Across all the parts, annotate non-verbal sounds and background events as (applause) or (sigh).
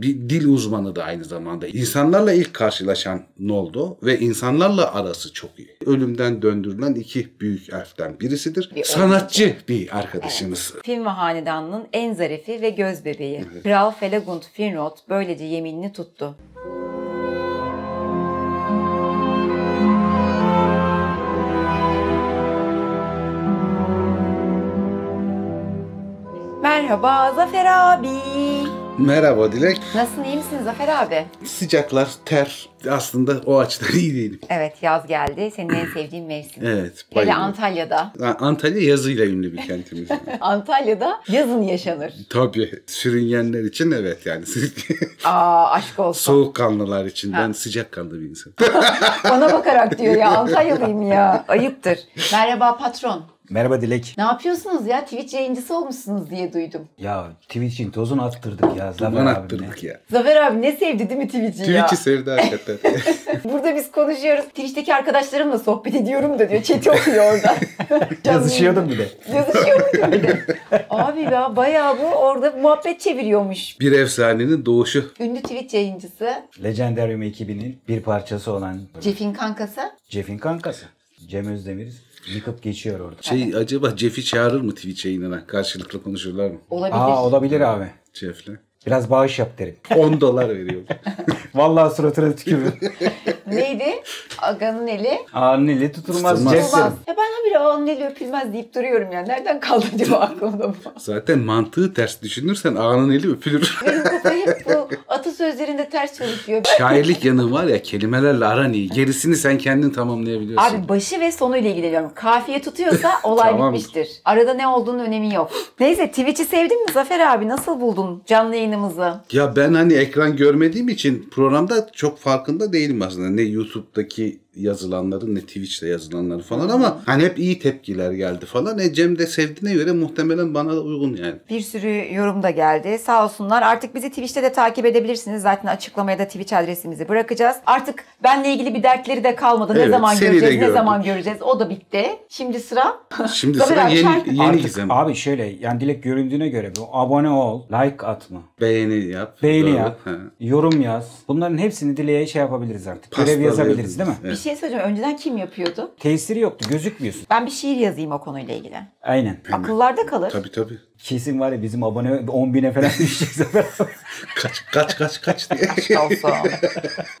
Bir dil uzmanı da aynı zamanda. İnsanlarla ilk karşılaşan Noldo ve insanlarla arası çok iyi. Ölümden döndürülen iki büyük elften birisidir. Bir Sanatçı bir arkadaşımız. Film ve hanedanının en zarifi ve göz bebeği. Kral Felagund Finrod böylece yeminini tuttu. Merhaba Zafer abi. Merhaba Dilek. Nasılsın iyi misin Zafer abi? Sıcaklar, ter. Aslında o açıdan (laughs) iyi değilim. Evet yaz geldi. Senin en sevdiğin mevsim. Evet. Hele. Antalya'da. Ha, Antalya yazıyla ünlü bir kentimiz. (laughs) Antalya'da yazın yaşanır. Tabii. Sürüngenler için evet yani. (laughs) Aa aşk olsun. Soğukkanlılar için. Ben sıcakkanlı bir insanım. Bana bakarak diyor ya Antalyalıyım ya. Ayıptır. Merhaba patron. Merhaba Dilek. Ne yapıyorsunuz ya? Twitch yayıncısı olmuşsunuz diye duydum. Ya Twitch'in tozunu attırdık ya. Zafer Duman attırdık ya. Zafer abi ne sevdi değil mi Twitch'i ya? Twitch'i sevdi hakikaten. (laughs) Burada biz konuşuyoruz. Twitch'teki arkadaşlarımla sohbet ediyorum da diyor. Chat'i okuyor orada. (laughs) Yazışıyordum bir de. Yazışıyordum bir de. Abi ya bayağı bu orada muhabbet çeviriyormuş. bir efsanenin doğuşu. Ünlü Twitch yayıncısı Legendarium ekibinin bir parçası olan Jeff'in kankası. Jeff'in kankası. Cem Özdemir yıkıp geçiyor orada. Şey acaba Jeff'i çağırır mı Twitch yayınına? Karşılıklı konuşurlar mı? Olabilir. Aa olabilir abi. Jeff'le. Biraz bağış yap derim. 10 dolar veriyor. (laughs) Vallahi suratına tükürürüm. (laughs) Neydi? Aga'nın eli. Ağanın eli tutulmaz. Tutulmaz. Derim. Ya ben habire ağanın eli öpülmez deyip duruyorum ya. Nereden kaldı acaba aklımda bu? (laughs) Zaten mantığı ters düşünürsen ağanın eli öpülür. Benim kafa hep bu atasözlerinde ters çalışıyor. Şairlik yanı var ya kelimelerle aran iyi. Gerisini sen kendin tamamlayabiliyorsun. Abi başı ve sonuyla ilgileniyorum. Kafiye tutuyorsa olay Tamam. bitmiştir. Arada ne olduğunun önemi yok. Neyse Twitch'i sevdin mi Zafer abi? Nasıl buldun canlı yayınımızı? Ya ben hani ekran görmediğim için programda çok farkında değilim aslında. Ne YouTube'daki yazılanların ne Twitch'te yazılanları falan ama hani hep iyi tepkiler geldi falan. E Cem de sevdiğine göre muhtemelen bana da uygun yani. Bir sürü yorum da geldi. Sağ olsunlar. Artık bizi Twitch'te de takip edebilirsiniz. Zaten açıklamaya da Twitch adresimizi bırakacağız. Artık benle ilgili bir dertleri de kalmadı. Ne Evet, zaman seni de göreceğiz, ne zaman göreceğiz. O da bitti. Şimdi sıra. (laughs) Şimdi sıra yeni, şarkı- yeni Artık gizem. abi şöyle yani Dilek göründüğüne göre bu abone ol, like atma, Beğeni yap. beğeni Doğru. yap, Ha. yorum yaz. Bunların hepsini Dile'ye şey yapabiliriz artık. Görev Pasta yazabiliriz değil mi? Evet. Bir şey söyleyeceğim. Önceden kim yapıyordu? Tesiri yoktu gözükmüyorsun. Ben bir şiir yazayım o konuyla ilgili. Aynen. Akıllarda kalır. Tabii tabii. Kesin var ya bizim abone 10 bine falan düşecek abi. (laughs) Kaç kaç kaç kaç diye.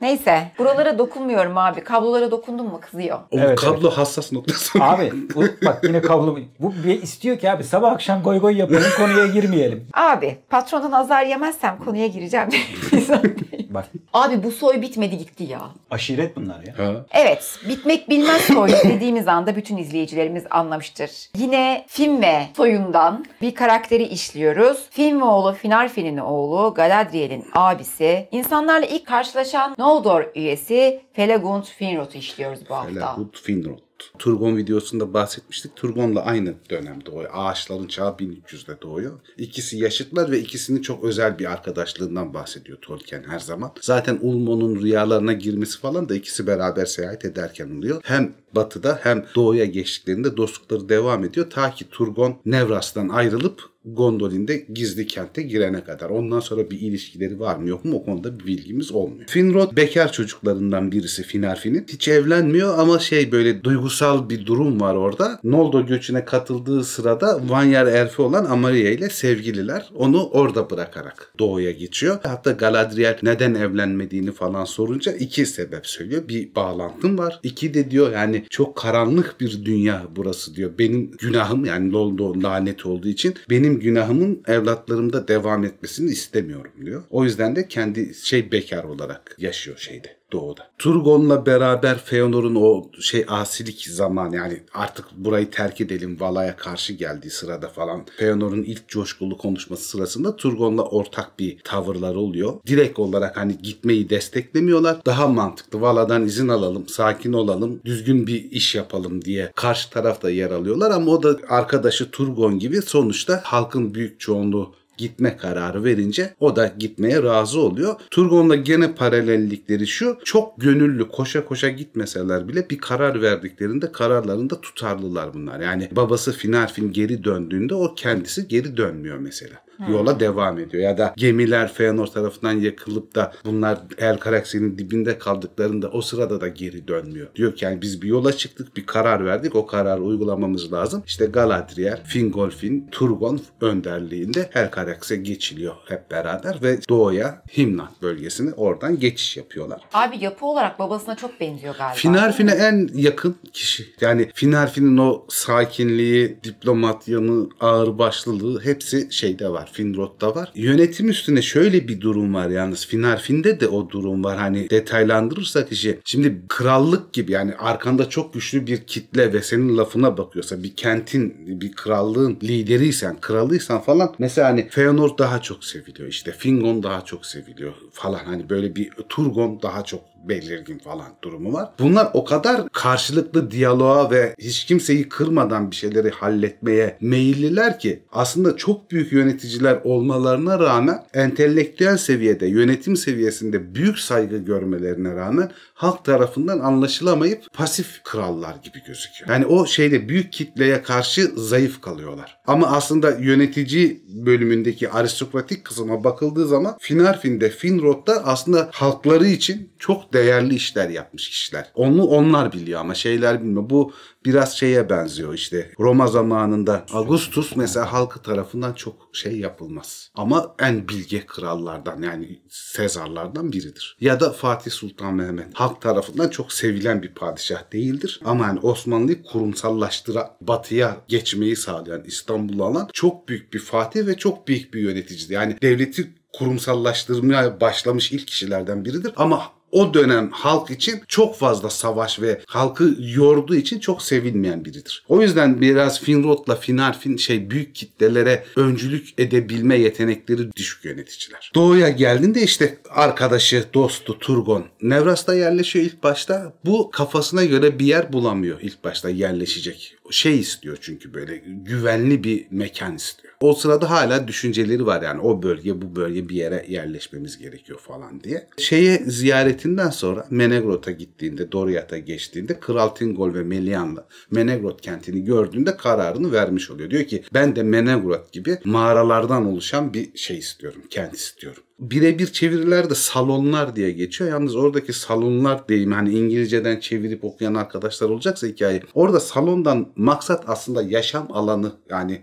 Neyse. Buralara dokunmuyorum abi. Kablolara dokundun mu kızıyor. O Evet, kablo hassas noktası. Abi bu, bak yine kablo bu bir istiyor ki abi sabah akşam goy goy yapalım konuya girmeyelim. Abi patrondan azar yemezsem konuya gireceğim. (laughs) Bak abi bu soy bitmedi gitti ya. aşiret bunlar ya. Ha. Evet, bitmek bilmez soy dediğimiz anda bütün izleyicilerimiz anlamıştır. Yine Finme soyundan bir karakteri işliyoruz. Finme oğlu Finarfini'nin oğlu Galadriel'in abisi. İnsanlarla ilk karşılaşan Noldor üyesi Felagund Finrod'u işliyoruz bu hafta. Felahut Finrod. Turgon videosunda bahsetmiştik. Turgon'la aynı dönem doğuyor. Ağaçların çağı 1300'de doğuyor. İkisi yaşıtlar ve ikisinin çok özel bir arkadaşlığından bahsediyor Tolkien her zaman. Zaten Ulmo'nun rüyalarına girmesi falan da ikisi beraber seyahat ederken oluyor. Hem batıda hem doğuya geçtiklerinde dostlukları devam ediyor. Ta ki Turgon Nevras'tan ayrılıp Gondolin'de gizli kente girene kadar. Ondan sonra bir ilişkileri var mı yok mu o konuda bir bilgimiz olmuyor. Finrod bekar çocuklarından birisi Finarfin'in. Hiç evlenmiyor ama şey böyle duygusal bir durum var orada. Noldor göçüne katıldığı sırada Vanyar Erfi olan Amaria ile sevgililer. Onu orada bırakarak doğuya geçiyor. Hatta Galadriel neden evlenmediğini falan sorunca iki sebep söylüyor. Bir bağlantım var. İki de diyor yani çok karanlık bir dünya burası diyor. Benim günahım yani Noldor lanet olduğu için benim günahımın evlatlarımda devam etmesini istemiyorum diyor. O yüzden de kendi şey bekar olarak yaşıyor şeyde doğuda. Turgon'la beraber Feanor'un o şey asilik zaman yani artık burayı terk edelim Vala'ya karşı geldiği sırada falan Feanor'un ilk coşkulu konuşması sırasında Turgon'la ortak bir tavırlar oluyor. Direkt olarak hani gitmeyi desteklemiyorlar. Daha mantıklı Vala'dan izin alalım, sakin olalım, düzgün bir iş yapalım diye karşı tarafta yer alıyorlar ama o da arkadaşı Turgon gibi sonuçta halkın büyük çoğunluğu gitme kararı verince o da gitmeye razı oluyor. Turgon'la gene paralellikleri şu. Çok gönüllü koşa koşa gitmeseler bile bir karar verdiklerinde kararlarında tutarlılar bunlar. Yani babası Finarfin geri döndüğünde o kendisi geri dönmüyor mesela. Yola devam ediyor. Ya da gemiler Feanor tarafından yakılıp da bunlar El Karaksi'nin dibinde kaldıklarında o sırada da geri dönmüyor. Diyor ki yani biz bir yola çıktık, bir karar verdik. O kararı uygulamamız lazım. İşte Galadriel, Fingolfin, Turgon önderliğinde El Karaks'e geçiliyor hep beraber ve doğuya Himnat bölgesine oradan geçiş yapıyorlar. Abi yapı olarak babasına çok benziyor galiba. Finarfin'e en yakın kişi. Yani Finarfin'in o sakinliği, diplomat yanı, ağırbaşlılığı hepsi şeyde var. Finrod'da var. Yönetim üstüne şöyle bir durum var yalnız. Finarfin'de de o durum var. Hani detaylandırırsak işi. Şimdi krallık gibi yani arkanda çok güçlü bir kitle ve senin lafına bakıyorsa bir kentin, bir krallığın lideriysen, kralıysan falan mesela hani Feanor daha çok seviliyor. işte Fingon daha çok seviliyor falan. Hani böyle bir Turgon daha çok belirgin falan durumu var. Bunlar o kadar karşılıklı diyaloğa ve hiç kimseyi kırmadan bir şeyleri halletmeye meyilliler ki aslında çok büyük yöneticiler olmalarına rağmen entelektüel seviyede, yönetim seviyesinde büyük saygı görmelerine rağmen halk tarafından anlaşılamayıp pasif krallar gibi gözüküyor. Yani o şeyde büyük kitleye karşı zayıf kalıyorlar. Ama aslında yönetici bölümündeki aristokratik kısma bakıldığı zaman Finarfin'de, Finrod'da aslında halkları için çok değerli işler yapmış kişiler. Onu onlar biliyor ama şeyler bilmiyor. Bu biraz şeye benziyor işte Roma zamanında Augustus mesela halkı tarafından çok şey yapılmaz. Ama en bilge krallardan yani Sezarlardan biridir. Ya da Fatih Sultan Mehmet halk tarafından çok sevilen bir padişah değildir. Ama yani Osmanlı'yı kurumsallaştıran, batıya geçmeyi sağlayan, İstanbul'u alan çok büyük bir fatih ve çok büyük bir yöneticidir. Yani devleti kurumsallaştırmaya başlamış ilk kişilerden biridir. Ama o dönem halk için çok fazla savaş ve halkı yorduğu için çok sevilmeyen biridir. O yüzden biraz Finrod'la Finarfin şey büyük kitlelere öncülük edebilme yetenekleri düşük yöneticiler. Doğuya geldiğinde işte arkadaşı, dostu Turgon Nevras'ta yerleşiyor ilk başta. Bu kafasına göre bir yer bulamıyor ilk başta yerleşecek. Şey istiyor çünkü böyle güvenli bir mekan istiyor. O sırada hala düşünceleri var yani o bölge bu bölge bir yere yerleşmemiz gerekiyor falan diye. Şeye ziyaretinden sonra Menegrot'a gittiğinde, Doriath'a geçtiğinde Kral Tingol ve Melian'la Menegrot kentini gördüğünde kararını vermiş oluyor. Diyor ki ben de Menegrot gibi mağaralardan oluşan bir şey istiyorum, kent istiyorum birebir çeviriler de salonlar diye geçiyor. Yalnız oradaki salonlar deyim hani İngilizceden çevirip okuyan arkadaşlar olacaksa hikaye. Orada salondan maksat aslında yaşam alanı yani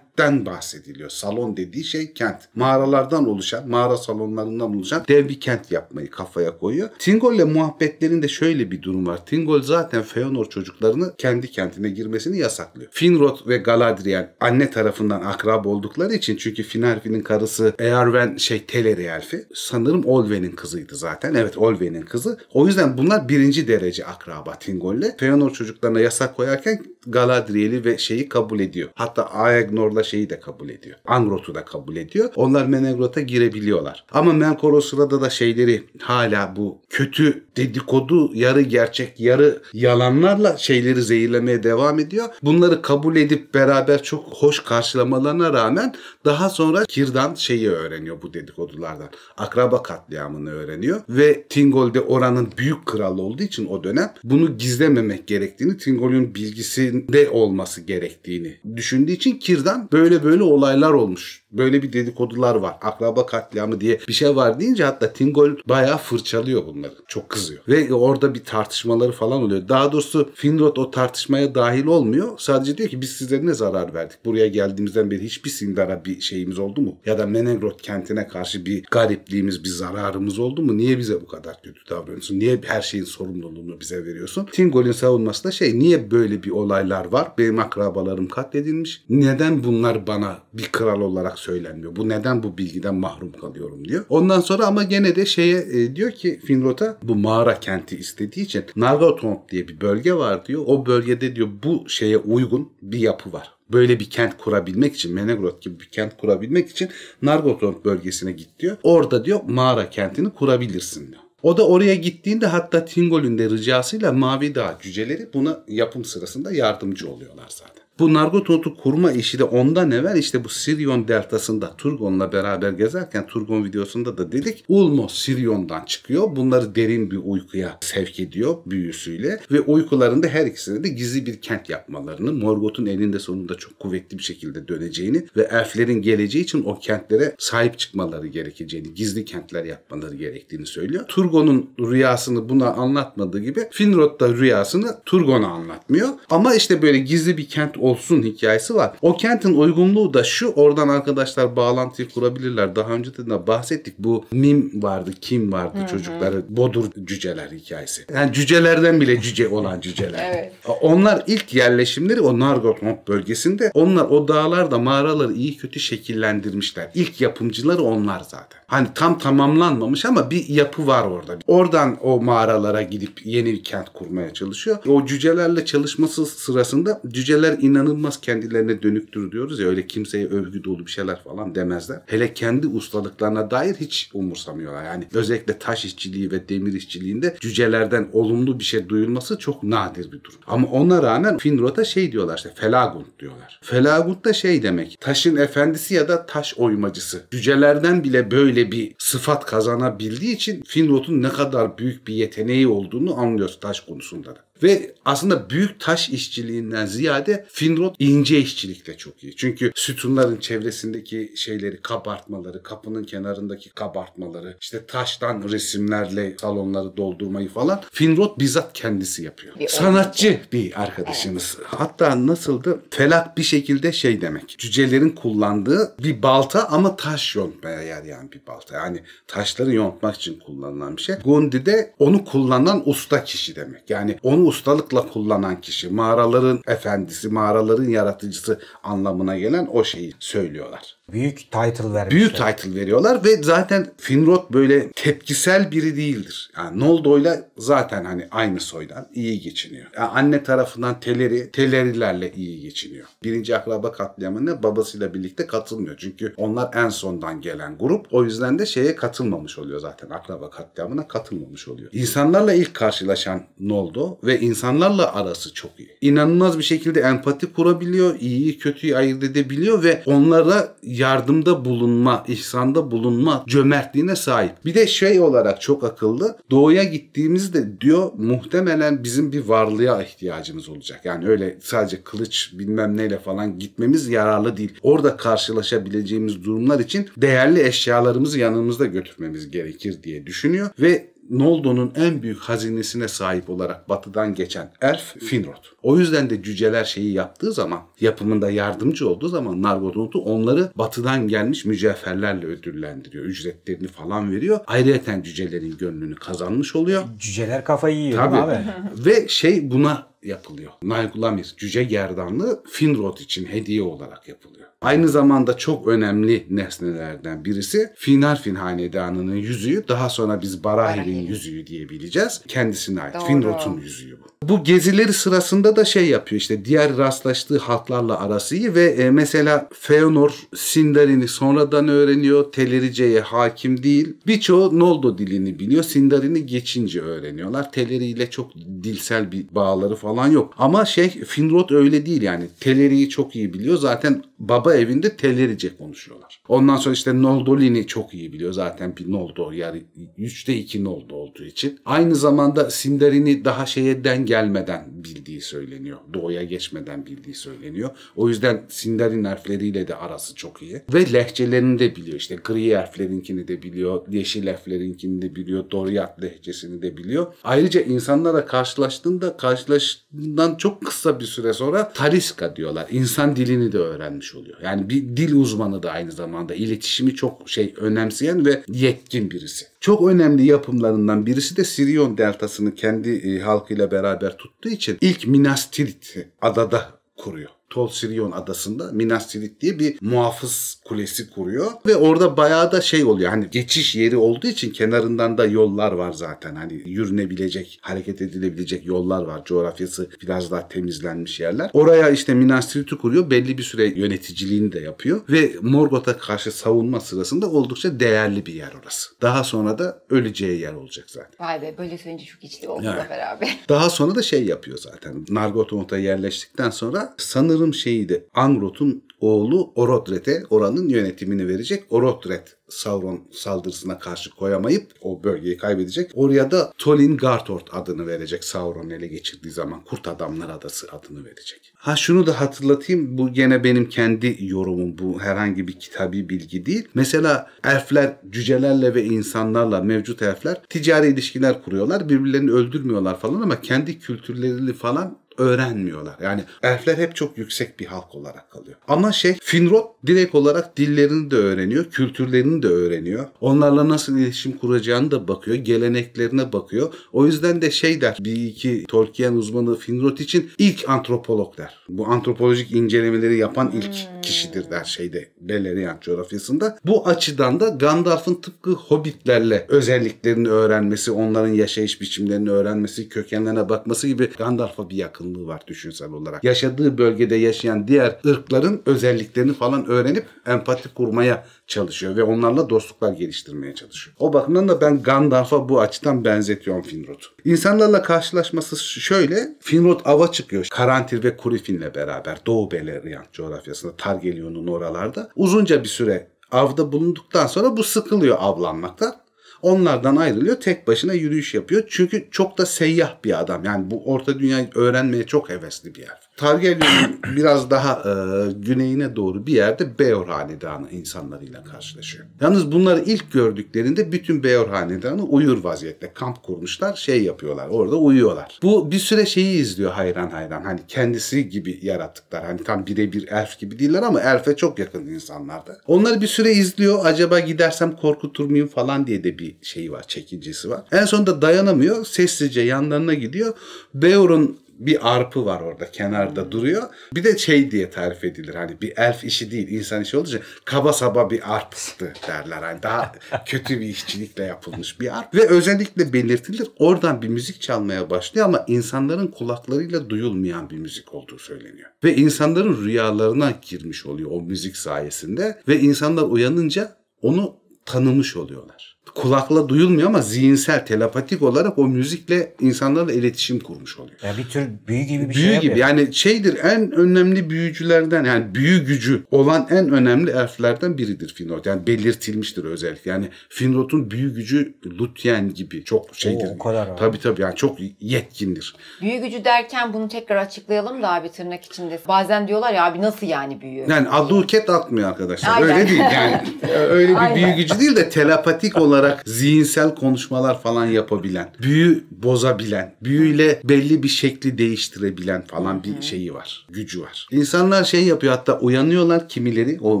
kentten bahsediliyor. Salon dediği şey kent. Mağaralardan oluşan, mağara salonlarından oluşan dev bir kent yapmayı kafaya koyuyor. Tingol'le muhabbetlerinde şöyle bir durum var. Tingol zaten Feanor çocuklarını kendi kentine girmesini yasaklıyor. Finrod ve Galadriel anne tarafından akrab oldukları için çünkü Finarfin'in karısı Earwen şey Teleri elfi. Sanırım Olwen'in kızıydı zaten. Evet Olwen'in kızı. O yüzden bunlar birinci derece akraba Tingol'le. Feanor çocuklarına yasak koyarken Galadriel'i ve şeyi kabul ediyor. Hatta Aegnor'la şeyi de kabul ediyor. Angrot'u da kabul ediyor. Onlar Menegrot'a girebiliyorlar. Ama Melkor o sırada da şeyleri hala bu kötü dedikodu yarı gerçek yarı yalanlarla şeyleri zehirlemeye devam ediyor. Bunları kabul edip beraber çok hoş karşılamalarına rağmen daha sonra Kirdan şeyi öğreniyor bu dedikodulardan. Akraba katliamını öğreniyor ve Tingol oranın büyük kralı olduğu için o dönem bunu gizlememek gerektiğini, Tingol'un bilgisinde olması gerektiğini düşündüğü için Kirdan böyle böyle olaylar olmuş böyle bir dedikodular var. Akraba katliamı diye bir şey var deyince hatta Tingol bayağı fırçalıyor bunları. Çok kızıyor. Ve orada bir tartışmaları falan oluyor. Daha doğrusu Finrod o tartışmaya dahil olmuyor. Sadece diyor ki biz size ne zarar verdik? Buraya geldiğimizden beri hiçbir Sindar'a bir şeyimiz oldu mu? Ya da Menegrot kentine karşı bir garipliğimiz, bir zararımız oldu mu? Niye bize bu kadar kötü davranıyorsun? Niye her şeyin sorumluluğunu bize veriyorsun? Tingol'ün savunması da şey niye böyle bir olaylar var? Benim akrabalarım katledilmiş. Neden bunlar bana bir kral olarak söylenmiyor. Bu neden bu bilgiden mahrum kalıyorum diyor. Ondan sonra ama gene de şeye e, diyor ki Finrod'a bu mağara kenti istediği için Nargothrond diye bir bölge var diyor. O bölgede diyor bu şeye uygun bir yapı var böyle bir kent kurabilmek için Menegrot gibi bir kent kurabilmek için Nargothrond bölgesine git diyor. Orada diyor mağara kentini kurabilirsin diyor. O da oraya gittiğinde hatta Tingol'ün de ricasıyla Mavi Dağ cüceleri buna yapım sırasında yardımcı oluyorlar zaten. Bu Nargothrond'u kurma işi de ondan evvel işte bu Sirion deltasında Turgon'la beraber gezerken Turgon videosunda da dedik Ulmo Sirion'dan çıkıyor. Bunları derin bir uykuya sevk ediyor büyüsüyle ve uykularında her ikisine de gizli bir kent yapmalarını, Morgoth'un elinde sonunda çok kuvvetli bir şekilde döneceğini ve elflerin geleceği için o kentlere sahip çıkmaları gerekeceğini, gizli kentler yapmaları gerektiğini söylüyor. Turgon'un rüyasını buna anlatmadığı gibi Finrod da rüyasını Turgon'a anlatmıyor. Ama işte böyle gizli bir kent olsun hikayesi var. O kentin uygunluğu da şu oradan arkadaşlar bağlantıyı kurabilirler. Daha önce de bahsettik. Bu Mim vardı, Kim vardı çocukları. Bodur cüceler hikayesi. Yani cücelerden bile cüce olan cüceler. (laughs) Evet. Onlar ilk yerleşimleri o Nargothrond bölgesinde. Onlar o dağlarda mağaraları iyi kötü şekillendirmişler. İlk yapımcıları onlar zaten. Hani tam tamamlanmamış ama bir yapı var orada. Oradan o mağaralara gidip yeni bir kent kurmaya çalışıyor. O cücelerle çalışması sırasında cüceler inanılmaz kendilerine dönüktür diyoruz ya öyle kimseye övgü dolu bir şeyler falan demezler. Hele kendi ustalıklarına dair hiç umursamıyorlar. Yani özellikle taş işçiliği ve demir işçiliğinde cücelerden olumlu bir şey duyulması çok nadir bir durum. Ama ona rağmen Finrod'a şey diyorlar işte Felagund diyorlar. Felagund da şey demek taşın efendisi ya da taş oymacısı. Cücelerden bile böyle bir sıfat kazanabildiği için Finrod'un ne kadar büyük bir yeteneği olduğunu anlıyoruz taş konusunda da. Ve aslında büyük taş işçiliğinden ziyade Finrod ince işçilikte çok iyi. Çünkü sütunların çevresindeki şeyleri kabartmaları, kapının kenarındaki kabartmaları, işte taştan resimlerle salonları doldurmayı falan Finrod bizzat kendisi yapıyor. Bir Sanatçı bir arkadaşımız. Hatta nasıldı? Felak bir şekilde şey demek. Cücelerin kullandığı bir balta ama taş yontmaya yarayan bir balta. Yani taşları yontmak için kullanılan bir şey. Gundi de onu kullanan usta kişi demek. Yani onu ustalıkla kullanan kişi, mağaraların efendisi, mağaraların yaratıcısı anlamına gelen o şeyi söylüyorlar. Büyük title vermişler. Büyük title veriyorlar ve zaten Finrod böyle tepkisel biri değildir. Yani Noldo'yla zaten hani aynı soydan iyi geçiniyor. Yani anne tarafından Teleri, Telerilerle iyi geçiniyor. Birinci akraba katliamına babasıyla birlikte katılmıyor. Çünkü onlar en sondan gelen grup. O yüzden de şeye katılmamış oluyor zaten. Akraba katliamına katılmamış oluyor. İnsanlarla ilk karşılaşan Noldo ve insanlarla arası çok iyi. İnanılmaz bir şekilde empati kurabiliyor. iyiyi kötüyü ayırt edebiliyor ve onlara yardımda bulunma, ihsanda bulunma cömertliğine sahip. Bir de şey olarak çok akıllı. Doğuya gittiğimizde diyor muhtemelen bizim bir varlığa ihtiyacımız olacak. Yani öyle sadece kılıç bilmem neyle falan gitmemiz yararlı değil. Orada karşılaşabileceğimiz durumlar için değerli eşyalarımızı yanımızda götürmemiz gerekir diye düşünüyor ve Noldo'nun en büyük hazinesine sahip olarak batıdan geçen elf Finrod. O yüzden de cüceler şeyi yaptığı zaman, yapımında yardımcı olduğu zaman Nargothrond'u onları batıdan gelmiş mücevherlerle ödüllendiriyor. Ücretlerini falan veriyor. Ayrıca cücelerin gönlünü kazanmış oluyor. Cüceler kafayı yiyor Tabii. abi. (laughs) Ve şey buna yapılıyor. Nayglamir, cüce gerdanlığı Finrod için hediye olarak yapılıyor. Aynı zamanda çok önemli nesnelerden birisi Finarfin hanedanının yüzüğü. Daha sonra biz Barahir'in Barahir. yüzüğü diye bileceğiz. Kendisine ait. Doğru. Finrod'un yüzüğü bu. Bu gezileri sırasında da şey yapıyor işte diğer rastlaştığı halklarla arası iyi ve e, mesela Feanor Sindarin'i sonradan öğreniyor. Telerice'ye hakim değil. Birçoğu Noldo dilini biliyor. Sindarin'i geçince öğreniyorlar. Teleri ile çok dilsel bir bağları falan yok. Ama şey Finrod öyle değil yani. Teleri'yi çok iyi biliyor. Zaten baba evinde Telerice konuşuyorlar. Ondan sonra işte Noldolini çok iyi biliyor. Zaten bir Noldo yani 3'te 2 Noldo olduğu için. Aynı zamanda Sindarin'i daha şeye den gelmeden bildiği söyleniyor. Doğuya geçmeden bildiği söyleniyor. O yüzden Sindarin harfleriyle de arası çok iyi. Ve lehçelerini de biliyor. İşte gri harflerinkini de biliyor. Yeşil harflerinkini de biliyor. Doryat lehçesini de biliyor. Ayrıca insanlara karşılaştığında karşılaştığından çok kısa bir süre sonra Taliska diyorlar. İnsan dilini de öğrenmiş oluyor. Yani bir dil uzmanı da aynı zamanda. iletişimi çok şey önemseyen ve yetkin birisi. Çok önemli yapımlarından birisi de Sirion deltasını kendi e, halkıyla beraber tuttuğu için ilk Minas Tirith adada kuruyor. Tol Sirion adasında Minas Tirith diye bir muhafız kulesi kuruyor ve orada bayağı da şey oluyor hani geçiş yeri olduğu için kenarından da yollar var zaten hani yürünebilecek hareket edilebilecek yollar var coğrafyası biraz daha temizlenmiş yerler oraya işte Minas Tirith'i kuruyor belli bir süre yöneticiliğini de yapıyor ve Morgoth'a karşı savunma sırasında oldukça değerli bir yer orası daha sonra da öleceği yer olacak zaten. Vay be böyle söyleyince çok içli oldu. Zafer abi. Daha sonra da şey yapıyor zaten. Nargothrond'a yerleştikten sonra sanırım sanırım şeydi Angrot'un oğlu Orodret'e oranın yönetimini verecek. Orodret Sauron saldırısına karşı koyamayıp o bölgeyi kaybedecek. Oraya da Tolin Gartort adını verecek Sauron ele geçirdiği zaman. Kurt Adamlar Adası adını verecek. Ha şunu da hatırlatayım. Bu gene benim kendi yorumum. Bu herhangi bir kitabi bilgi değil. Mesela elfler cücelerle ve insanlarla mevcut elfler ticari ilişkiler kuruyorlar. Birbirlerini öldürmüyorlar falan ama kendi kültürlerini falan öğrenmiyorlar. Yani elfler hep çok yüksek bir halk olarak kalıyor. Ama şey Finrod direkt olarak dillerini de öğreniyor, kültürlerini de öğreniyor. Onlarla nasıl iletişim kuracağını da bakıyor, geleneklerine bakıyor. O yüzden de şey der bir iki Tolkien uzmanı Finrod için ilk antropolog der. Bu antropolojik incelemeleri yapan ilk kişidir der şeyde Beleriand coğrafyasında. Bu açıdan da Gandalf'ın tıpkı hobbitlerle özelliklerini öğrenmesi, onların yaşayış biçimlerini öğrenmesi, kökenlerine bakması gibi Gandalf'a bir yakın yakınlığı var düşünsel olarak. Yaşadığı bölgede yaşayan diğer ırkların özelliklerini falan öğrenip empati kurmaya çalışıyor ve onlarla dostluklar geliştirmeye çalışıyor. O bakımdan da ben Gandalf'a bu açıdan benzetiyorum Finrod'u. İnsanlarla karşılaşması şöyle. Finrod ava çıkıyor. Karantir ve Kurifin'le beraber Doğu Beleriand coğrafyasında Targelion'un oralarda. Uzunca bir süre avda bulunduktan sonra bu sıkılıyor avlanmaktan. Onlardan ayrılıyor. Tek başına yürüyüş yapıyor. Çünkü çok da seyyah bir adam. Yani bu orta dünyayı öğrenmeye çok hevesli bir yer. Targaryen'in biraz daha e, güneyine doğru bir yerde Beor Hanedanı insanlarıyla karşılaşıyor. Yalnız bunları ilk gördüklerinde bütün Beor Hanedanı uyur vaziyette. Kamp kurmuşlar, şey yapıyorlar. Orada uyuyorlar. Bu bir süre şeyi izliyor hayran hayran. Hani kendisi gibi yaratıklar. Hani tam birebir elf gibi değiller ama elfe çok yakın insanlarda. Onları bir süre izliyor. Acaba gidersem korkutur muyum falan diye de bir şeyi var, çekincesi var. En sonunda dayanamıyor. Sessizce yanlarına gidiyor. Beor'un bir arpı var orada kenarda duruyor. Bir de şey diye tarif edilir hani bir elf işi değil insan işi olduğu için kaba saba bir arptı derler. Hani daha (laughs) kötü bir işçilikle yapılmış bir arp. Ve özellikle belirtilir oradan bir müzik çalmaya başlıyor ama insanların kulaklarıyla duyulmayan bir müzik olduğu söyleniyor. Ve insanların rüyalarına girmiş oluyor o müzik sayesinde ve insanlar uyanınca onu tanımış oluyorlar kulakla duyulmuyor ama zihinsel, telepatik olarak o müzikle insanlarla iletişim kurmuş oluyor. Ya bir tür büyü gibi bir büyü şey gibi. Yani şeydir en önemli büyücülerden yani büyü gücü olan en önemli elflerden biridir Finrod. Yani belirtilmiştir özellikle. Yani Finrod'un büyü gücü Lúthien gibi çok şeydir. Oo, o kadar abi. Tabii tabii yani çok yetkindir. Büyü gücü derken bunu tekrar açıklayalım da abi tırnak içinde. Bazen diyorlar ya abi nasıl yani büyü? Yani aduket atmıyor arkadaşlar. Aynen. Öyle değil yani. (laughs) Öyle bir büyü Aynen. gücü değil de telepatik olarak zihinsel konuşmalar falan yapabilen, büyü bozabilen, büyüyle belli bir şekli değiştirebilen falan bir şeyi var. Gücü var. İnsanlar şey yapıyor hatta uyanıyorlar kimileri o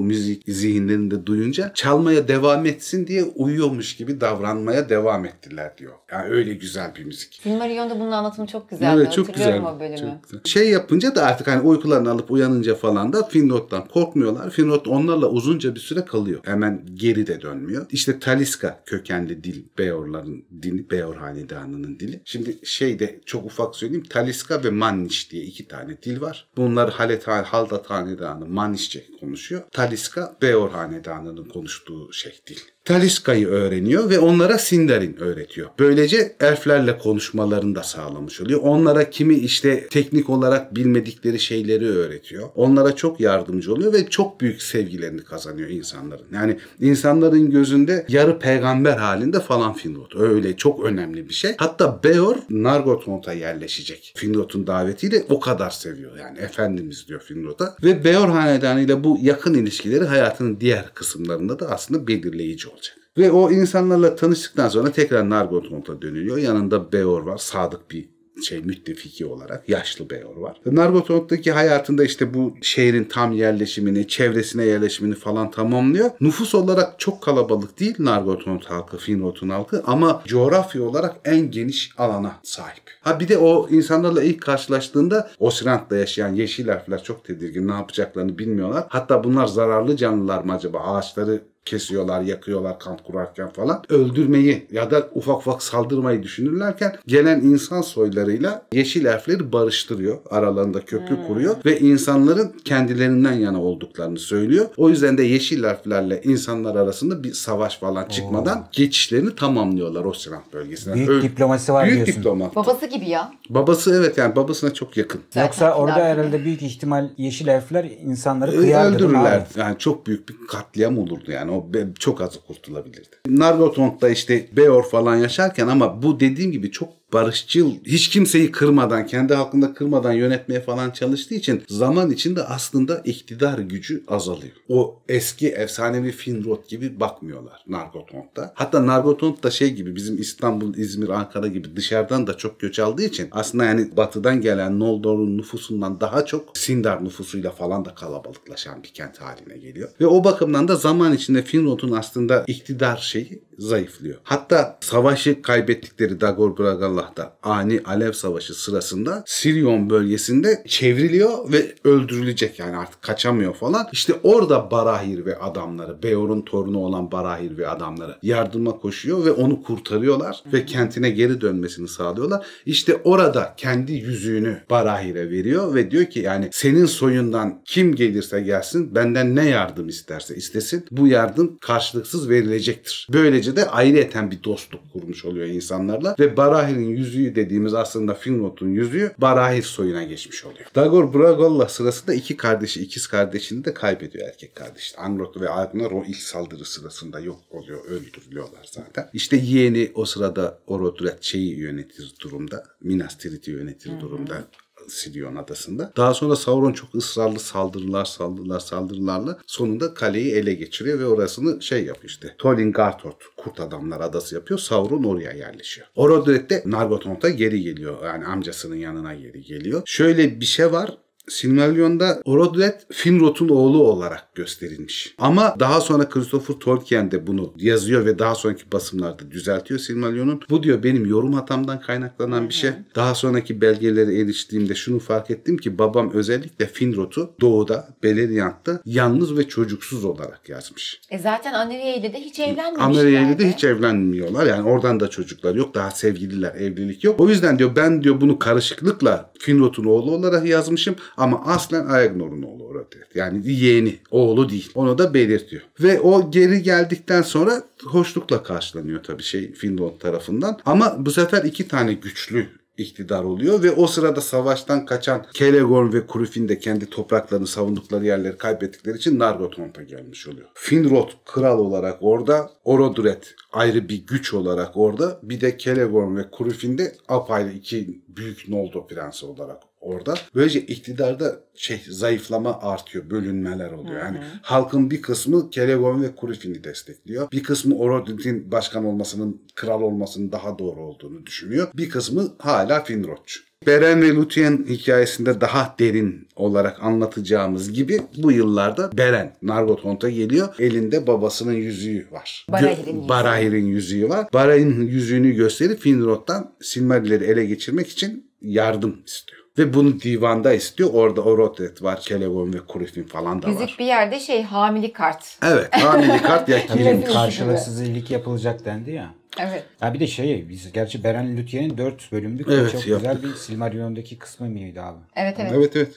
müzik zihinlerinde duyunca çalmaya devam etsin diye uyuyormuş gibi davranmaya devam ettiler diyor. Yani öyle güzel bir müzik. Silmarillion'da bunun anlatımı çok güzeldi. Evet çok güzel. O bölümü. Çok. Şey yapınca da artık hani uykularını alıp uyanınca falan da Finrod'dan korkmuyorlar. Finrod onlarla uzunca bir süre kalıyor. Hemen geri de dönmüyor. İşte Taliska kökenli dil Beor'ların dili, Beor hanedanının dili. Şimdi şeyde çok ufak söyleyeyim. Taliska ve Manniş diye iki tane dil var. Bunlar Halet Haldat hanedanı Mannişçe konuşuyor. Taliska Beor hanedanının konuştuğu şey dil. Taliska'yı öğreniyor ve onlara Sindarin öğretiyor. Böylece elflerle konuşmalarını da sağlamış oluyor. Onlara kimi işte teknik olarak bilmedikleri şeyleri öğretiyor. Onlara çok yardımcı oluyor ve çok büyük sevgilerini kazanıyor insanların. Yani insanların gözünde yarı peygamber halinde falan Finrod. Öyle çok önemli bir şey. Hatta Beor Nargothrond'a yerleşecek. Finrod'un davetiyle o kadar seviyor. Yani Efendimiz diyor Finrod'a. Ve Beor hanedanıyla bu yakın ilişkileri hayatının diğer kısımlarında da aslında belirleyici olacak. Ve o insanlarla tanıştıktan sonra tekrar Nargothrond'a dönülüyor. Yanında Beor var. Sadık bir şey müttefiki olarak yaşlı Beor var. Nargothrond'daki hayatında işte bu şehrin tam yerleşimini, çevresine yerleşimini falan tamamlıyor. Nüfus olarak çok kalabalık değil Nargothrond halkı, Finrod'un halkı ama coğrafya olarak en geniş alana sahip. Ha bir de o insanlarla ilk karşılaştığında Osirant'ta yaşayan yeşil elfler çok tedirgin. Ne yapacaklarını bilmiyorlar. Hatta bunlar zararlı canlılar mı acaba? Ağaçları kesiyorlar, yakıyorlar kan kurarken falan. Öldürmeyi ya da ufak ufak saldırmayı düşünürlerken gelen insan soylarıyla yeşil elfleri barıştırıyor. Aralarında köprü kuruyor ve insanların kendilerinden yana olduklarını söylüyor. O yüzden de yeşil elflerle insanlar arasında bir savaş falan çıkmadan geçişlerini tamamlıyorlar o Sinan bölgesine. Büyük Öl- diplomasi var Büyük diyorsun. diplomat. Babası gibi ya. Babası evet yani babasına çok yakın. Zaten Yoksa orada herhalde büyük ihtimal yeşil elfler insanları kıyardı. Öldürürler. Yani çok büyük bir katliam olurdu yani. O be- çok az kurtulabilirdi. Nargothrond'da işte Beor falan yaşarken ama bu dediğim gibi çok barışçıl, hiç kimseyi kırmadan, kendi halkında kırmadan yönetmeye falan çalıştığı için zaman içinde aslında iktidar gücü azalıyor. O eski efsanevi Finrod gibi bakmıyorlar Nargothrond'da. Hatta Nargothrond da şey gibi bizim İstanbul, İzmir, Ankara gibi dışarıdan da çok göç aldığı için aslında yani batıdan gelen Noldor'un nüfusundan daha çok Sindar nüfusuyla falan da kalabalıklaşan bir kent haline geliyor. Ve o bakımdan da zaman içinde Finrod'un aslında iktidar şeyi zayıflıyor. Hatta savaşı kaybettikleri Dagor Bragallah'ta ani Alev Savaşı sırasında Sirion bölgesinde çevriliyor ve öldürülecek yani artık kaçamıyor falan. İşte orada Barahir ve adamları, Beor'un torunu olan Barahir ve adamları yardıma koşuyor ve onu kurtarıyorlar ve kentine geri dönmesini sağlıyorlar. İşte orada kendi yüzüğünü Barahir'e veriyor ve diyor ki yani senin soyundan kim gelirse gelsin benden ne yardım isterse istesin bu yardım karşılıksız verilecektir. Böylece de ayrıyeten bir dostluk kurmuş oluyor insanlarla ve Barahir'in yüzüğü dediğimiz aslında Finrod'un yüzüğü Barahir soyuna geçmiş oluyor. Dagor Bragolla sırasında iki kardeşi, ikiz kardeşini de kaybediyor erkek kardeş. Angrot ve Agnar o ilk saldırı sırasında yok oluyor, öldürülüyorlar zaten. İşte yeğeni o sırada Orodret şeyi yönetir durumda. Minas Tirith'i yönetir durumda. Sirion adasında. Daha sonra Sauron çok ısrarlı saldırılar, saldırılar, saldırılarla sonunda kaleyi ele geçiriyor ve orasını şey yapıyor işte. Tolin Garthort, Kurt Adamlar Adası yapıyor. Sauron oraya yerleşiyor. Orodret de Nargothrond'a geri geliyor. Yani amcasının yanına geri geliyor. Şöyle bir şey var. Silmarillion'da Orodret Finrod'un oğlu olarak gösterilmiş. Ama daha sonra Christopher Tolkien de bunu yazıyor ve daha sonraki basımlarda düzeltiyor Silmarillion'un. Bu diyor benim yorum hatamdan kaynaklanan bir şey. Daha sonraki belgelere eriştiğimde şunu fark ettim ki babam özellikle Finrod'u doğuda, Beleriand'da yalnız ve çocuksuz olarak yazmış. E zaten Aneriye ile de hiç evlenmemişler. Amerika ile de hiç evlenmiyorlar. Yani oradan da çocuklar yok. Daha sevgililer, evlilik yok. O yüzden diyor ben diyor bunu karışıklıkla Finrod'un oğlu olarak yazmışım ama aslen Aegnor'un oğlu Orodret. Yani yeğeni, oğlu değil. Onu da belirtiyor. Ve o geri geldikten sonra hoşlukla karşılanıyor tabii şey Finrod tarafından. Ama bu sefer iki tane güçlü iktidar oluyor ve o sırada savaştan kaçan Kelegorn ve Kurufin de kendi topraklarını savundukları yerleri kaybettikleri için Nargothrond'a gelmiş oluyor. Finrod kral olarak orada, Orodret ayrı bir güç olarak orada, bir de Kelegorn ve Kurufin de apayrı iki büyük Noldor prensi olarak orada. Böylece iktidarda şey zayıflama artıyor, bölünmeler oluyor. Yani halkın bir kısmı Kelegorn ve Kurufin'i destekliyor. Bir kısmı Orodrit'in başkan olmasının, kral olmasının daha doğru olduğunu düşünüyor. Bir kısmı hala Finrodçu. Beren ve Luthien hikayesinde daha derin olarak anlatacağımız gibi bu yıllarda Beren Nargothrond'a geliyor. Elinde babasının yüzüğü var. Barahir'in yüzüğü. Barahir'in yüzüğü var. Barahir'in yüzüğünü gösterip Finrod'dan Silmarilleri ele geçirmek için yardım istiyor. Ve bunu divanda istiyor. Orada Orodret var, Celeborn ve Kurufin falan da var. Yüzük bir yerde şey hamili kart. Evet, hamile kart ya (laughs) kilim. Karşılıksız iyilik yapılacak dendi ya. Evet. Ya bir de şey, biz gerçi Beren Lütyen'in 4 bölümlük Evet, çok yaptık. güzel bir Silmarillion'daki kısmı mıydı abi? Evet evet. Evet evet.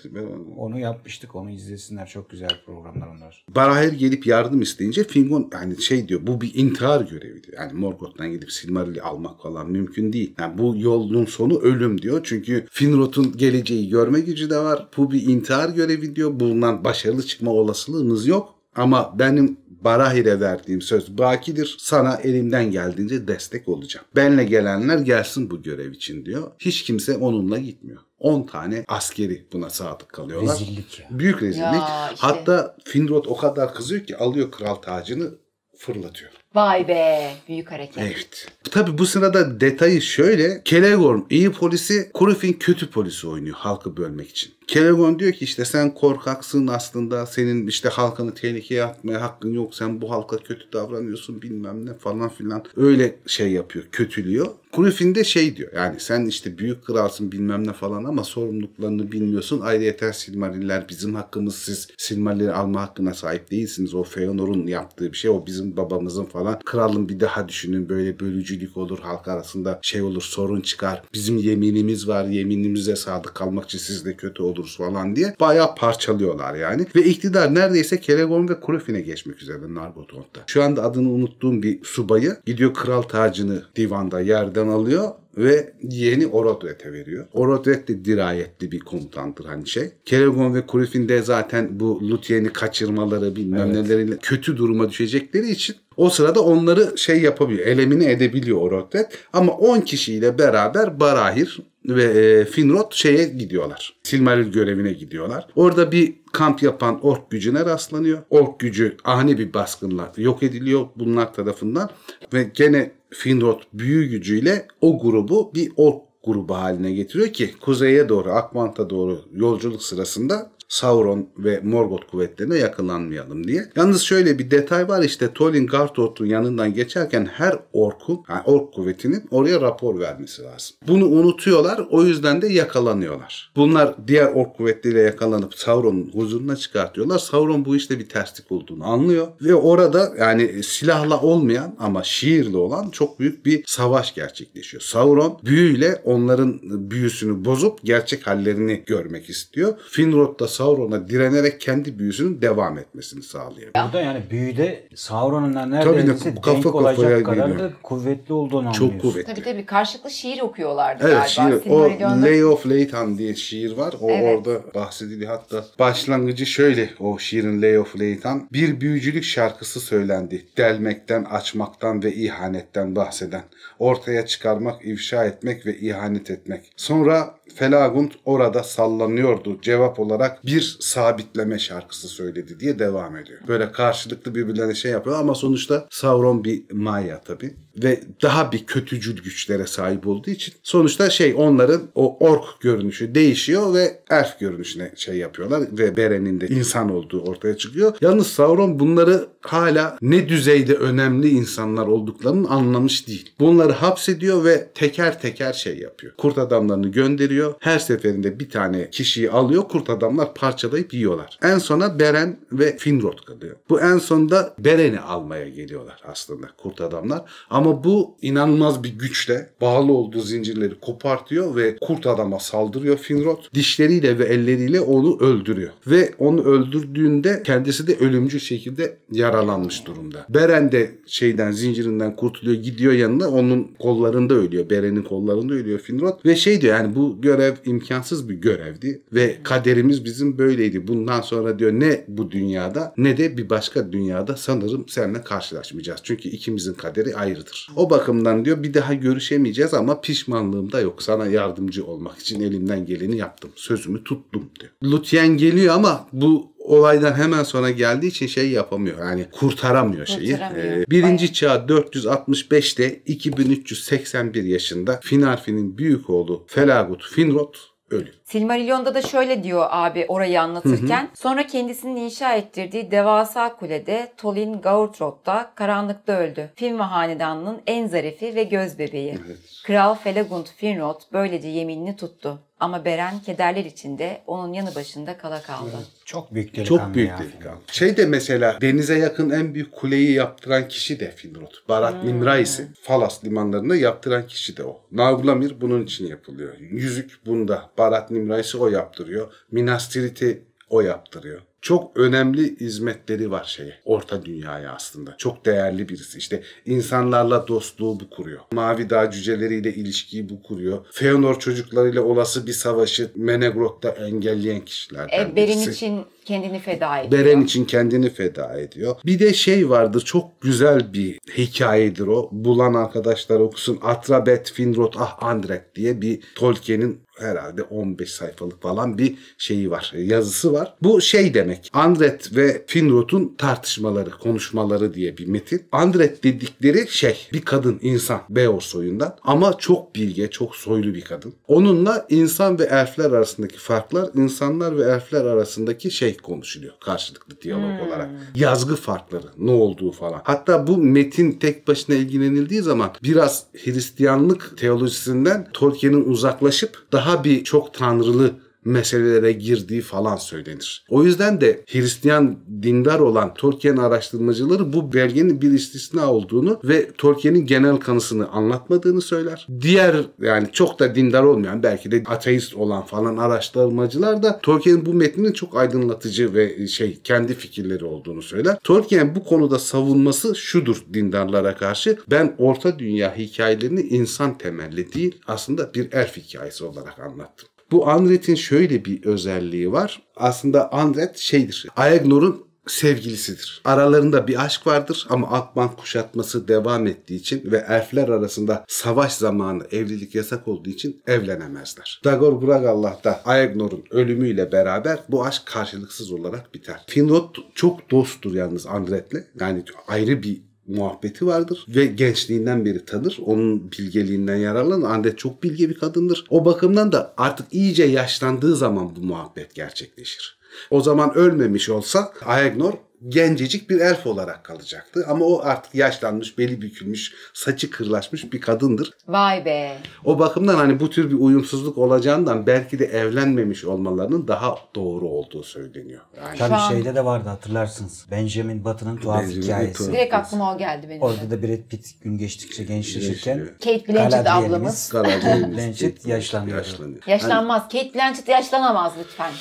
Onu yapmıştık, onu izlesinler. Çok güzel programlar onlar. Barahir gelip yardım isteyince Fingon yani şey diyor bu bir intihar görevidir. Yani Morgoth'tan gidip Silmaril'i almak falan mümkün değil. Yani bu yolun sonu ölüm diyor. Çünkü Finrod'un geleceği görme gücü de var. Bu bir intihar görevi diyor. Bundan başarılı çıkma olasılığımız yok. Ama benim Barahir'e verdiğim söz bakidir. Sana elimden geldiğince destek olacağım. Benle gelenler gelsin bu görev için diyor. Hiç kimse onunla gitmiyor. 10 tane askeri buna sadık kalıyorlar. Rezillik ya. Büyük rezillik. Ya işte. Hatta Finrod o kadar kızıyor ki alıyor kral tacını fırlatıyor. Vay be. Büyük hareket. Evet. Tabi bu sırada detayı şöyle. Kelegorm iyi polisi, Kurufin kötü polisi oynuyor halkı bölmek için. Kelegon diyor ki işte sen korkaksın aslında senin işte halkanı tehlikeye atmaya hakkın yok sen bu halka kötü davranıyorsun bilmem ne falan filan öyle şey yapıyor kötülüyor. Griffin de şey diyor yani sen işte büyük kralsın bilmem ne falan ama sorumluluklarını bilmiyorsun. Ayrıca Silmariller bizim hakkımız siz Silmarilleri alma hakkına sahip değilsiniz. O Feanor'un yaptığı bir şey o bizim babamızın falan. Kralın bir daha düşünün böyle bölücülük olur halk arasında şey olur sorun çıkar. Bizim yeminimiz var yeminimize sadık kalmak için siz de kötü oluruz falan diye bayağı parçalıyorlar yani. Ve iktidar neredeyse Kelegon ve Griffin'e geçmek üzere Nargothrond'da. Şu anda adını unuttuğum bir subayı gidiyor kral tacını divanda yerden alıyor ve yeğeni Orodret'e veriyor. Orodret de dirayetli bir komutandır hani şey. Kelegon ve Griffin de zaten bu Luthier'i kaçırmaları bilmem Evet. neleriyle kötü duruma düşecekleri için o sırada onları şey yapabiliyor, elemine edebiliyor Orodret. Ama 10 kişiyle beraber Barahir ve e, Finrod şeye gidiyorlar. Silmaril görevine gidiyorlar. Orada bir kamp yapan ork gücüne rastlanıyor. Ork gücü ani bir baskınla yok ediliyor bunlar tarafından ve gene Finrod büyü gücüyle o grubu bir ork grubu haline getiriyor ki kuzeye doğru Akmant'a doğru yolculuk sırasında Sauron ve Morgoth kuvvetlerine yakalanmayalım diye. Yalnız şöyle bir detay var işte Tolin Garthort'un yanından geçerken her orkun, yani ork kuvvetinin oraya rapor vermesi lazım. Bunu unutuyorlar o yüzden de yakalanıyorlar. Bunlar diğer ork kuvvetleriyle yakalanıp Sauron'un huzuruna çıkartıyorlar. Sauron bu işte bir terslik olduğunu anlıyor ve orada yani silahla olmayan ama şiirle olan çok büyük bir savaş gerçekleşiyor. Sauron büyüyle onların büyüsünü bozup gerçek hallerini görmek istiyor. Finrod da Sauron'a direnerek kendi büyüsünün devam etmesini sağlıyor. Burada yani büyüde Sauron'un Tabii neredeyse de denk kafa kafaya olacak kadar geliyor. da kuvvetli olduğunu Çok anlıyorsun. kuvvetli. Tabii tabii karşılıklı şiir okuyorlardı Evet galiba. şiir. O. Lay of Leitan diye şiir var. O Evet. orada bahsediliyor. Hatta başlangıcı şöyle o şiirin Lay of Leitan. Bir büyücülük şarkısı söylendi. Delmekten, açmaktan ve ihanetten bahseden. Ortaya çıkarmak, ifşa etmek ve ihanet etmek. Sonra Felagund orada sallanıyordu. Cevap olarak bir sabitleme şarkısı söyledi diye devam ediyor. Böyle karşılıklı birbirlerine şey yapıyor ama sonuçta Sauron bir Maya tabii ve daha bir kötücül güçlere sahip olduğu için sonuçta şey onların o ork görünüşü değişiyor ve elf görünüşüne şey yapıyorlar ve Beren'in de insan olduğu ortaya çıkıyor. Yalnız Sauron bunları hala ne düzeyde önemli insanlar olduklarını anlamış değil. Bunları hapsediyor ve teker teker şey yapıyor. Kurt adamlarını gönderiyor. Her seferinde bir tane kişiyi alıyor. Kurt adamlar parçalayıp yiyorlar. En sona Beren ve Finrod kalıyor. Bu en sonunda Beren'i almaya geliyorlar aslında kurt adamlar. Ama bu inanılmaz bir güçle bağlı olduğu zincirleri kopartıyor ve kurt adama saldırıyor Finrod. Dişleriyle ve elleriyle onu öldürüyor. Ve onu öldürdüğünde kendisi de ölümcül şekilde yaralanmış durumda. Beren de şeyden zincirinden kurtuluyor gidiyor yanına onun kollarında ölüyor. Beren'in kollarında ölüyor Finrod. Ve şey diyor yani bu görev imkansız bir görevdi. Ve kaderimiz bizim böyleydi. Bundan sonra diyor ne bu dünyada ne de bir başka dünyada sanırım seninle karşılaşmayacağız. Çünkü ikimizin kaderi ayrıdır. O bakımdan diyor bir daha görüşemeyeceğiz ama pişmanlığım da yok. Sana yardımcı olmak için elimden geleni yaptım. Sözümü tuttum diyor. Luthien geliyor ama bu olaydan hemen sonra geldiği için şey yapamıyor. Yani kurtaramıyor şeyi. Kurtaramıyor. Ee, birinci çağ 465'te 2381 yaşında Finarfin'in büyük oğlu Felagut Finrod ölüyor. Silmarillion'da da şöyle diyor abi orayı anlatırken. Sonra kendisinin inşa ettirdiği devasa kulede Tolin Gaurtrot'ta karanlıkta öldü. Film ve hanedanının en zarifi ve göz bebeği. Kral Felagund Finrod böylece yeminini tuttu. Ama Beren kederler içinde onun yanı başında kala kaldı. Çok büyük delikanlı Çok büyük ya. delikanlı. Şey de mesela denize yakın en büyük kuleyi yaptıran kişi de Finrod. Barat Nimrais'i Falas limanlarında yaptıran kişi de o. Narglamir bunun için yapılıyor. Yüzük bunda. Barat Nimrais'i o yaptırıyor. Minas Tirith'i o yaptırıyor. Çok önemli hizmetleri var şeye. Orta dünyaya aslında. Çok değerli birisi. İşte insanlarla dostluğu bu kuruyor. Mavi Dağ cüceleriyle ilişkiyi bu kuruyor. Feanor çocuklarıyla olası bir savaşı Menegroth'ta engelleyen kişilerden E, Beren birisi. için kendini feda ediyor. Beren için kendini feda ediyor. Bir de şey vardır çok güzel bir hikayedir o. Bulan arkadaşlar okusun. Atrabet Finrod Ah Andret diye bir Tolkien'in herhalde 15 sayfalık falan bir şeyi var. Yazısı var. Bu şey demek. Andret ve Finrod'un tartışmaları, konuşmaları diye bir metin. Andret dedikleri şey bir kadın, insan. Beor soyundan. Ama çok bilge, çok soylu bir kadın. Onunla insan ve elfler arasındaki farklar, insanlar ve elfler arasındaki şey konuşuluyor. Karşılıklı diyalog olarak. Yazgı farkları, ne olduğu falan. Hatta bu metin tek başına ilgilenildiği zaman biraz Hristiyanlık teolojisinden Tolkien'in uzaklaşıp daha bir çok tanrılı meselelere girdiği falan söylenir. O yüzden de Hristiyan dindar olan Tolkien araştırmacıları bu belgenin bir istisna olduğunu ve Tolkien'in genel kanısını anlatmadığını söyler. Diğer yani çok da dindar olmayan belki de ateist olan falan araştırmacılar da Tolkien'in bu metninin çok aydınlatıcı ve şey kendi fikirleri olduğunu söyler. Tolkien bu konuda savunması şudur dindarlara karşı. Ben Orta Dünya hikayelerini insan temelli değil aslında bir elf hikayesi olarak anlattım. Bu Andret'in şöyle bir özelliği var. Aslında Andret şeydir. Aegnor'un sevgilisidir. Aralarında bir aşk vardır ama Akban kuşatması devam ettiği için ve elfler arasında savaş zamanı evlilik yasak olduğu için evlenemezler. Dagor Bragallah da Aegnor'un ölümüyle beraber bu aşk karşılıksız olarak biter. Finrod çok dosttur yalnız Andret'le. Yani ayrı bir muhabbeti vardır ve gençliğinden beri tanır. Onun bilgeliğinden yararlanır. Ande çok bilge bir kadındır. O bakımdan da artık iyice yaşlandığı zaman bu muhabbet gerçekleşir. O zaman ölmemiş olsa Aegnor gencecik bir elf olarak kalacaktı. Ama o artık yaşlanmış, beli bükülmüş, saçı kırlaşmış bir kadındır. Vay be. O bakımdan hani bu tür bir uyumsuzluk olacağından belki de evlenmemiş olmalarının daha doğru olduğu söyleniyor. Yani Tabii an- şeyde de vardı hatırlarsınız. Benjamin Button'ın tuhaf Benjamin hikayesi. Button. Direkt aklıma o geldi benim. Orada da Brad Pitt gün geçtikçe gençleşirken. Kate Blanchett ablamız. Galadriel'imiz Blanchett yaşlanıyor. yaşlanıyor. Yaşlanmaz. Kate Blanchett yaşlanamaz lütfen.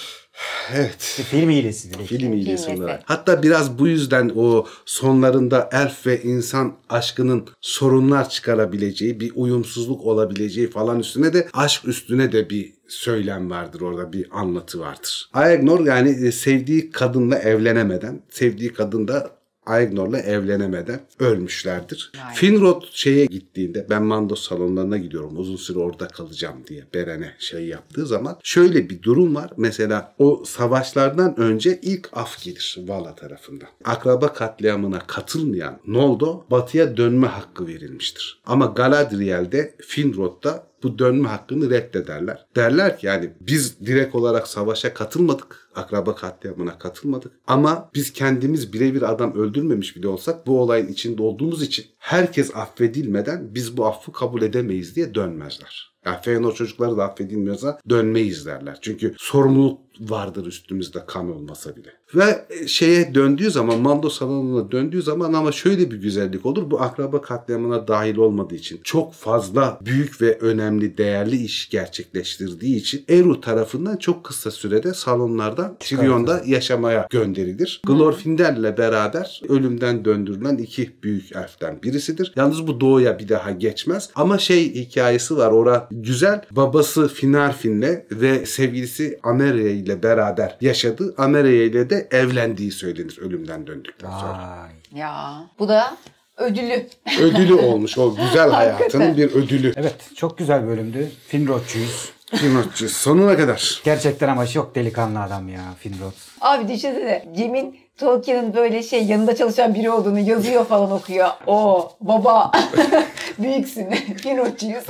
Evet. film iyilesi direkt. Film iyilesi iyilesi. olarak. Hatta biraz bu yüzden o sonlarında elf ve insan aşkının sorunlar çıkarabileceği, bir uyumsuzluk olabileceği falan üstüne de aşk üstüne de bir söylem vardır orada bir anlatı vardır. Aegnor yani e, sevdiği kadınla evlenemeden, sevdiği kadın da Aegnor'la evlenemeden ölmüşlerdir. Vay. Finrod şeye gittiğinde ben Mando salonlarına gidiyorum uzun süre orada kalacağım diye Beren'e şey yaptığı zaman şöyle bir durum var. Mesela o savaşlardan önce ilk af gelir Vala tarafından. Akraba katliamına katılmayan Noldo batıya dönme hakkı verilmiştir. Ama Galadriel'de Finrod'da bu dönme hakkını reddederler. Derler ki yani biz direkt olarak savaşa katılmadık. Akraba katliamına katılmadık. Ama biz kendimiz birebir adam öldürmemiş bile olsak bu olayın içinde olduğumuz için herkes affedilmeden biz bu affı kabul edemeyiz diye dönmezler. Yani Feyenoord çocukları da affedilmiyorsa dönmeyiz derler. Çünkü sorumluluk vardır üstümüzde kan olmasa bile. Ve şeye döndüğü zaman Mando salonuna döndüğü zaman ama şöyle bir güzellik olur. Bu akraba katliamına dahil olmadığı için çok fazla büyük ve önemli değerli iş gerçekleştirdiği için Eru tarafından çok kısa sürede salonlardan Tirion'da yaşamaya gönderilir. Glorfindel'le beraber ölümden döndürülen iki büyük elften birisidir. Yalnız bu doğuya bir daha geçmez. Ama şey hikayesi var. Ora güzel. Babası Finarfin'le ve sevgilisi Amerie ile beraber yaşadı. Amerie ile de evlendiği söylenir ölümden döndükten sonra. Vay. Ya bu da ödülü. Ödülü (laughs) olmuş o güzel hayatının bir ödülü. Evet çok güzel bölümdü. Finrodçuyuz. Finotçu sonuna kadar. Gerçekten ama çok delikanlı adam ya Finrod. Abi düşünsene Cem'in Tolkien'in böyle şey yanında çalışan biri olduğunu yazıyor falan okuyor. O baba (laughs) büyüksün. (laughs) Finotçuyuz.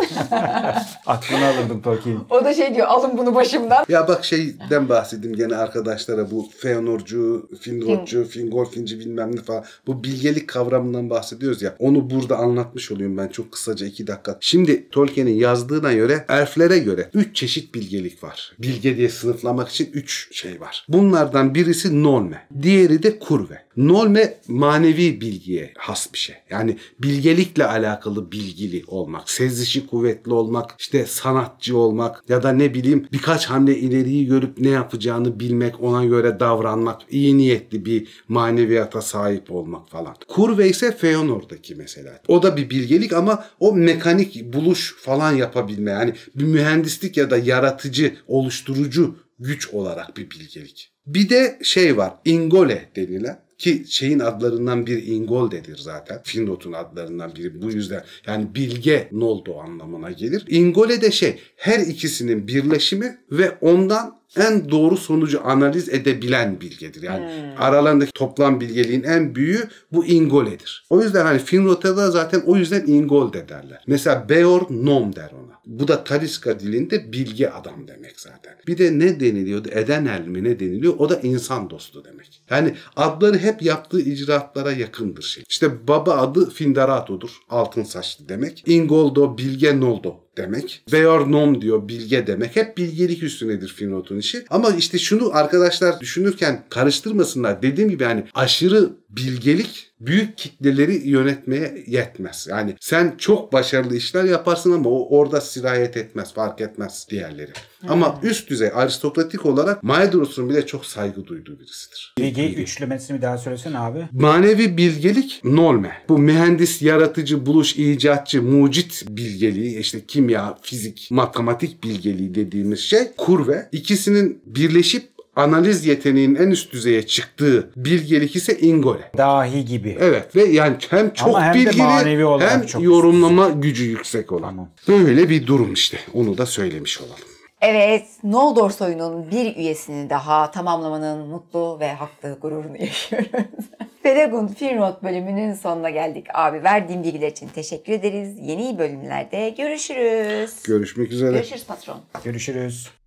(laughs) Aklını alırdım Tolkien. o da şey diyor alın bunu başımdan. Ya bak şeyden bahsedeyim gene arkadaşlara bu Feanorcu, Finrodcu, Fingolfinci bilmem ne falan. Bu bilgelik kavramından bahsediyoruz ya. Onu burada anlatmış olayım ben çok kısaca iki dakika. Şimdi Tolkien'in yazdığına göre elflere göre üç çeşit bilgelik var. Bilge diye sınıflamak için üç şey var. Bunlardan birisi Nolme. Diğeri de Kurve. Nolme manevi bilgiye has bir şey. Yani bilgelikle alakalı bilgili olmak, sezişi kuvvetli olmak, işte sanatçı olmak ya da ne bileyim birkaç hamle ileriyi görüp ne yapacağını bilmek, ona göre davranmak, iyi niyetli bir maneviyata sahip olmak falan. Kurve ise Feanor'daki mesela. O da bir bilgelik ama o mekanik buluş falan yapabilme. Yani bir mühendislik ya da yaratıcı, oluşturucu güç olarak bir bilgelik. Bir de şey var, ingole denilen Ki şeyin adlarından biri Ingolde'dir zaten. Finrod'un adlarından biri. Bu yüzden yani bilge Noldo anlamına gelir. Ingole de şey her ikisinin birleşimi ve ondan en doğru sonucu analiz edebilen bilgedir. Yani aralarındaki toplam bilgeliğin en büyüğü bu Ingole'dir. O yüzden hani Finrod'a da zaten o yüzden Ingolde derler. Mesela Beor Nom der. Bu da Taliska dilinde bilge adam demek zaten. Bir de ne deniliyordu? Edenel mi ne deniliyor? O da insan dostu demek. Yani adları hep yaptığı icraatlara yakındır şey. İşte baba adı Findarato'dur. Altın saçlı demek. Ingoldo, bilge Noldo demek. Beor nom diyor bilge demek. Hep bilgelik üstünedir Finrod'un işi. Ama işte şunu arkadaşlar düşünürken karıştırmasınlar. Dediğim gibi yani aşırı bilgelik büyük kitleleri yönetmeye yetmez. Yani sen çok başarılı işler yaparsın ama o orada sirayet etmez, fark etmez diğerleri. Ama üst düzey aristokratik olarak Maedros'un bile çok saygı duyduğu birisidir. Bilgi üçlemesini bir daha söylesene abi. Manevi bilgelik nolme. Bu mühendis, yaratıcı, buluş, icatçı, mucit bilgeliği, işte kimya, fizik, matematik bilgeliği dediğimiz şey kurve. İkisinin birleşip analiz yeteneğinin en üst düzeye çıktığı bilgelik ise ingole. Dahi gibi. Evet ve yani hem çok Ama hem bilgili hem çok yorumlama gücü yüksek olan. Tamam. Böyle bir durum işte. Onu da söylemiş olalım. Evet, Noldor soyunun bir üyesini daha tamamlamanın mutlu ve haklı gururunu (laughs) yaşıyoruz. Felagund Finrod bölümünün sonuna geldik. Abi verdiğin bilgiler için teşekkür ederiz. Yeni bölümlerde görüşürüz. Görüşmek üzere. Görüşürüz patron. Görüşürüz.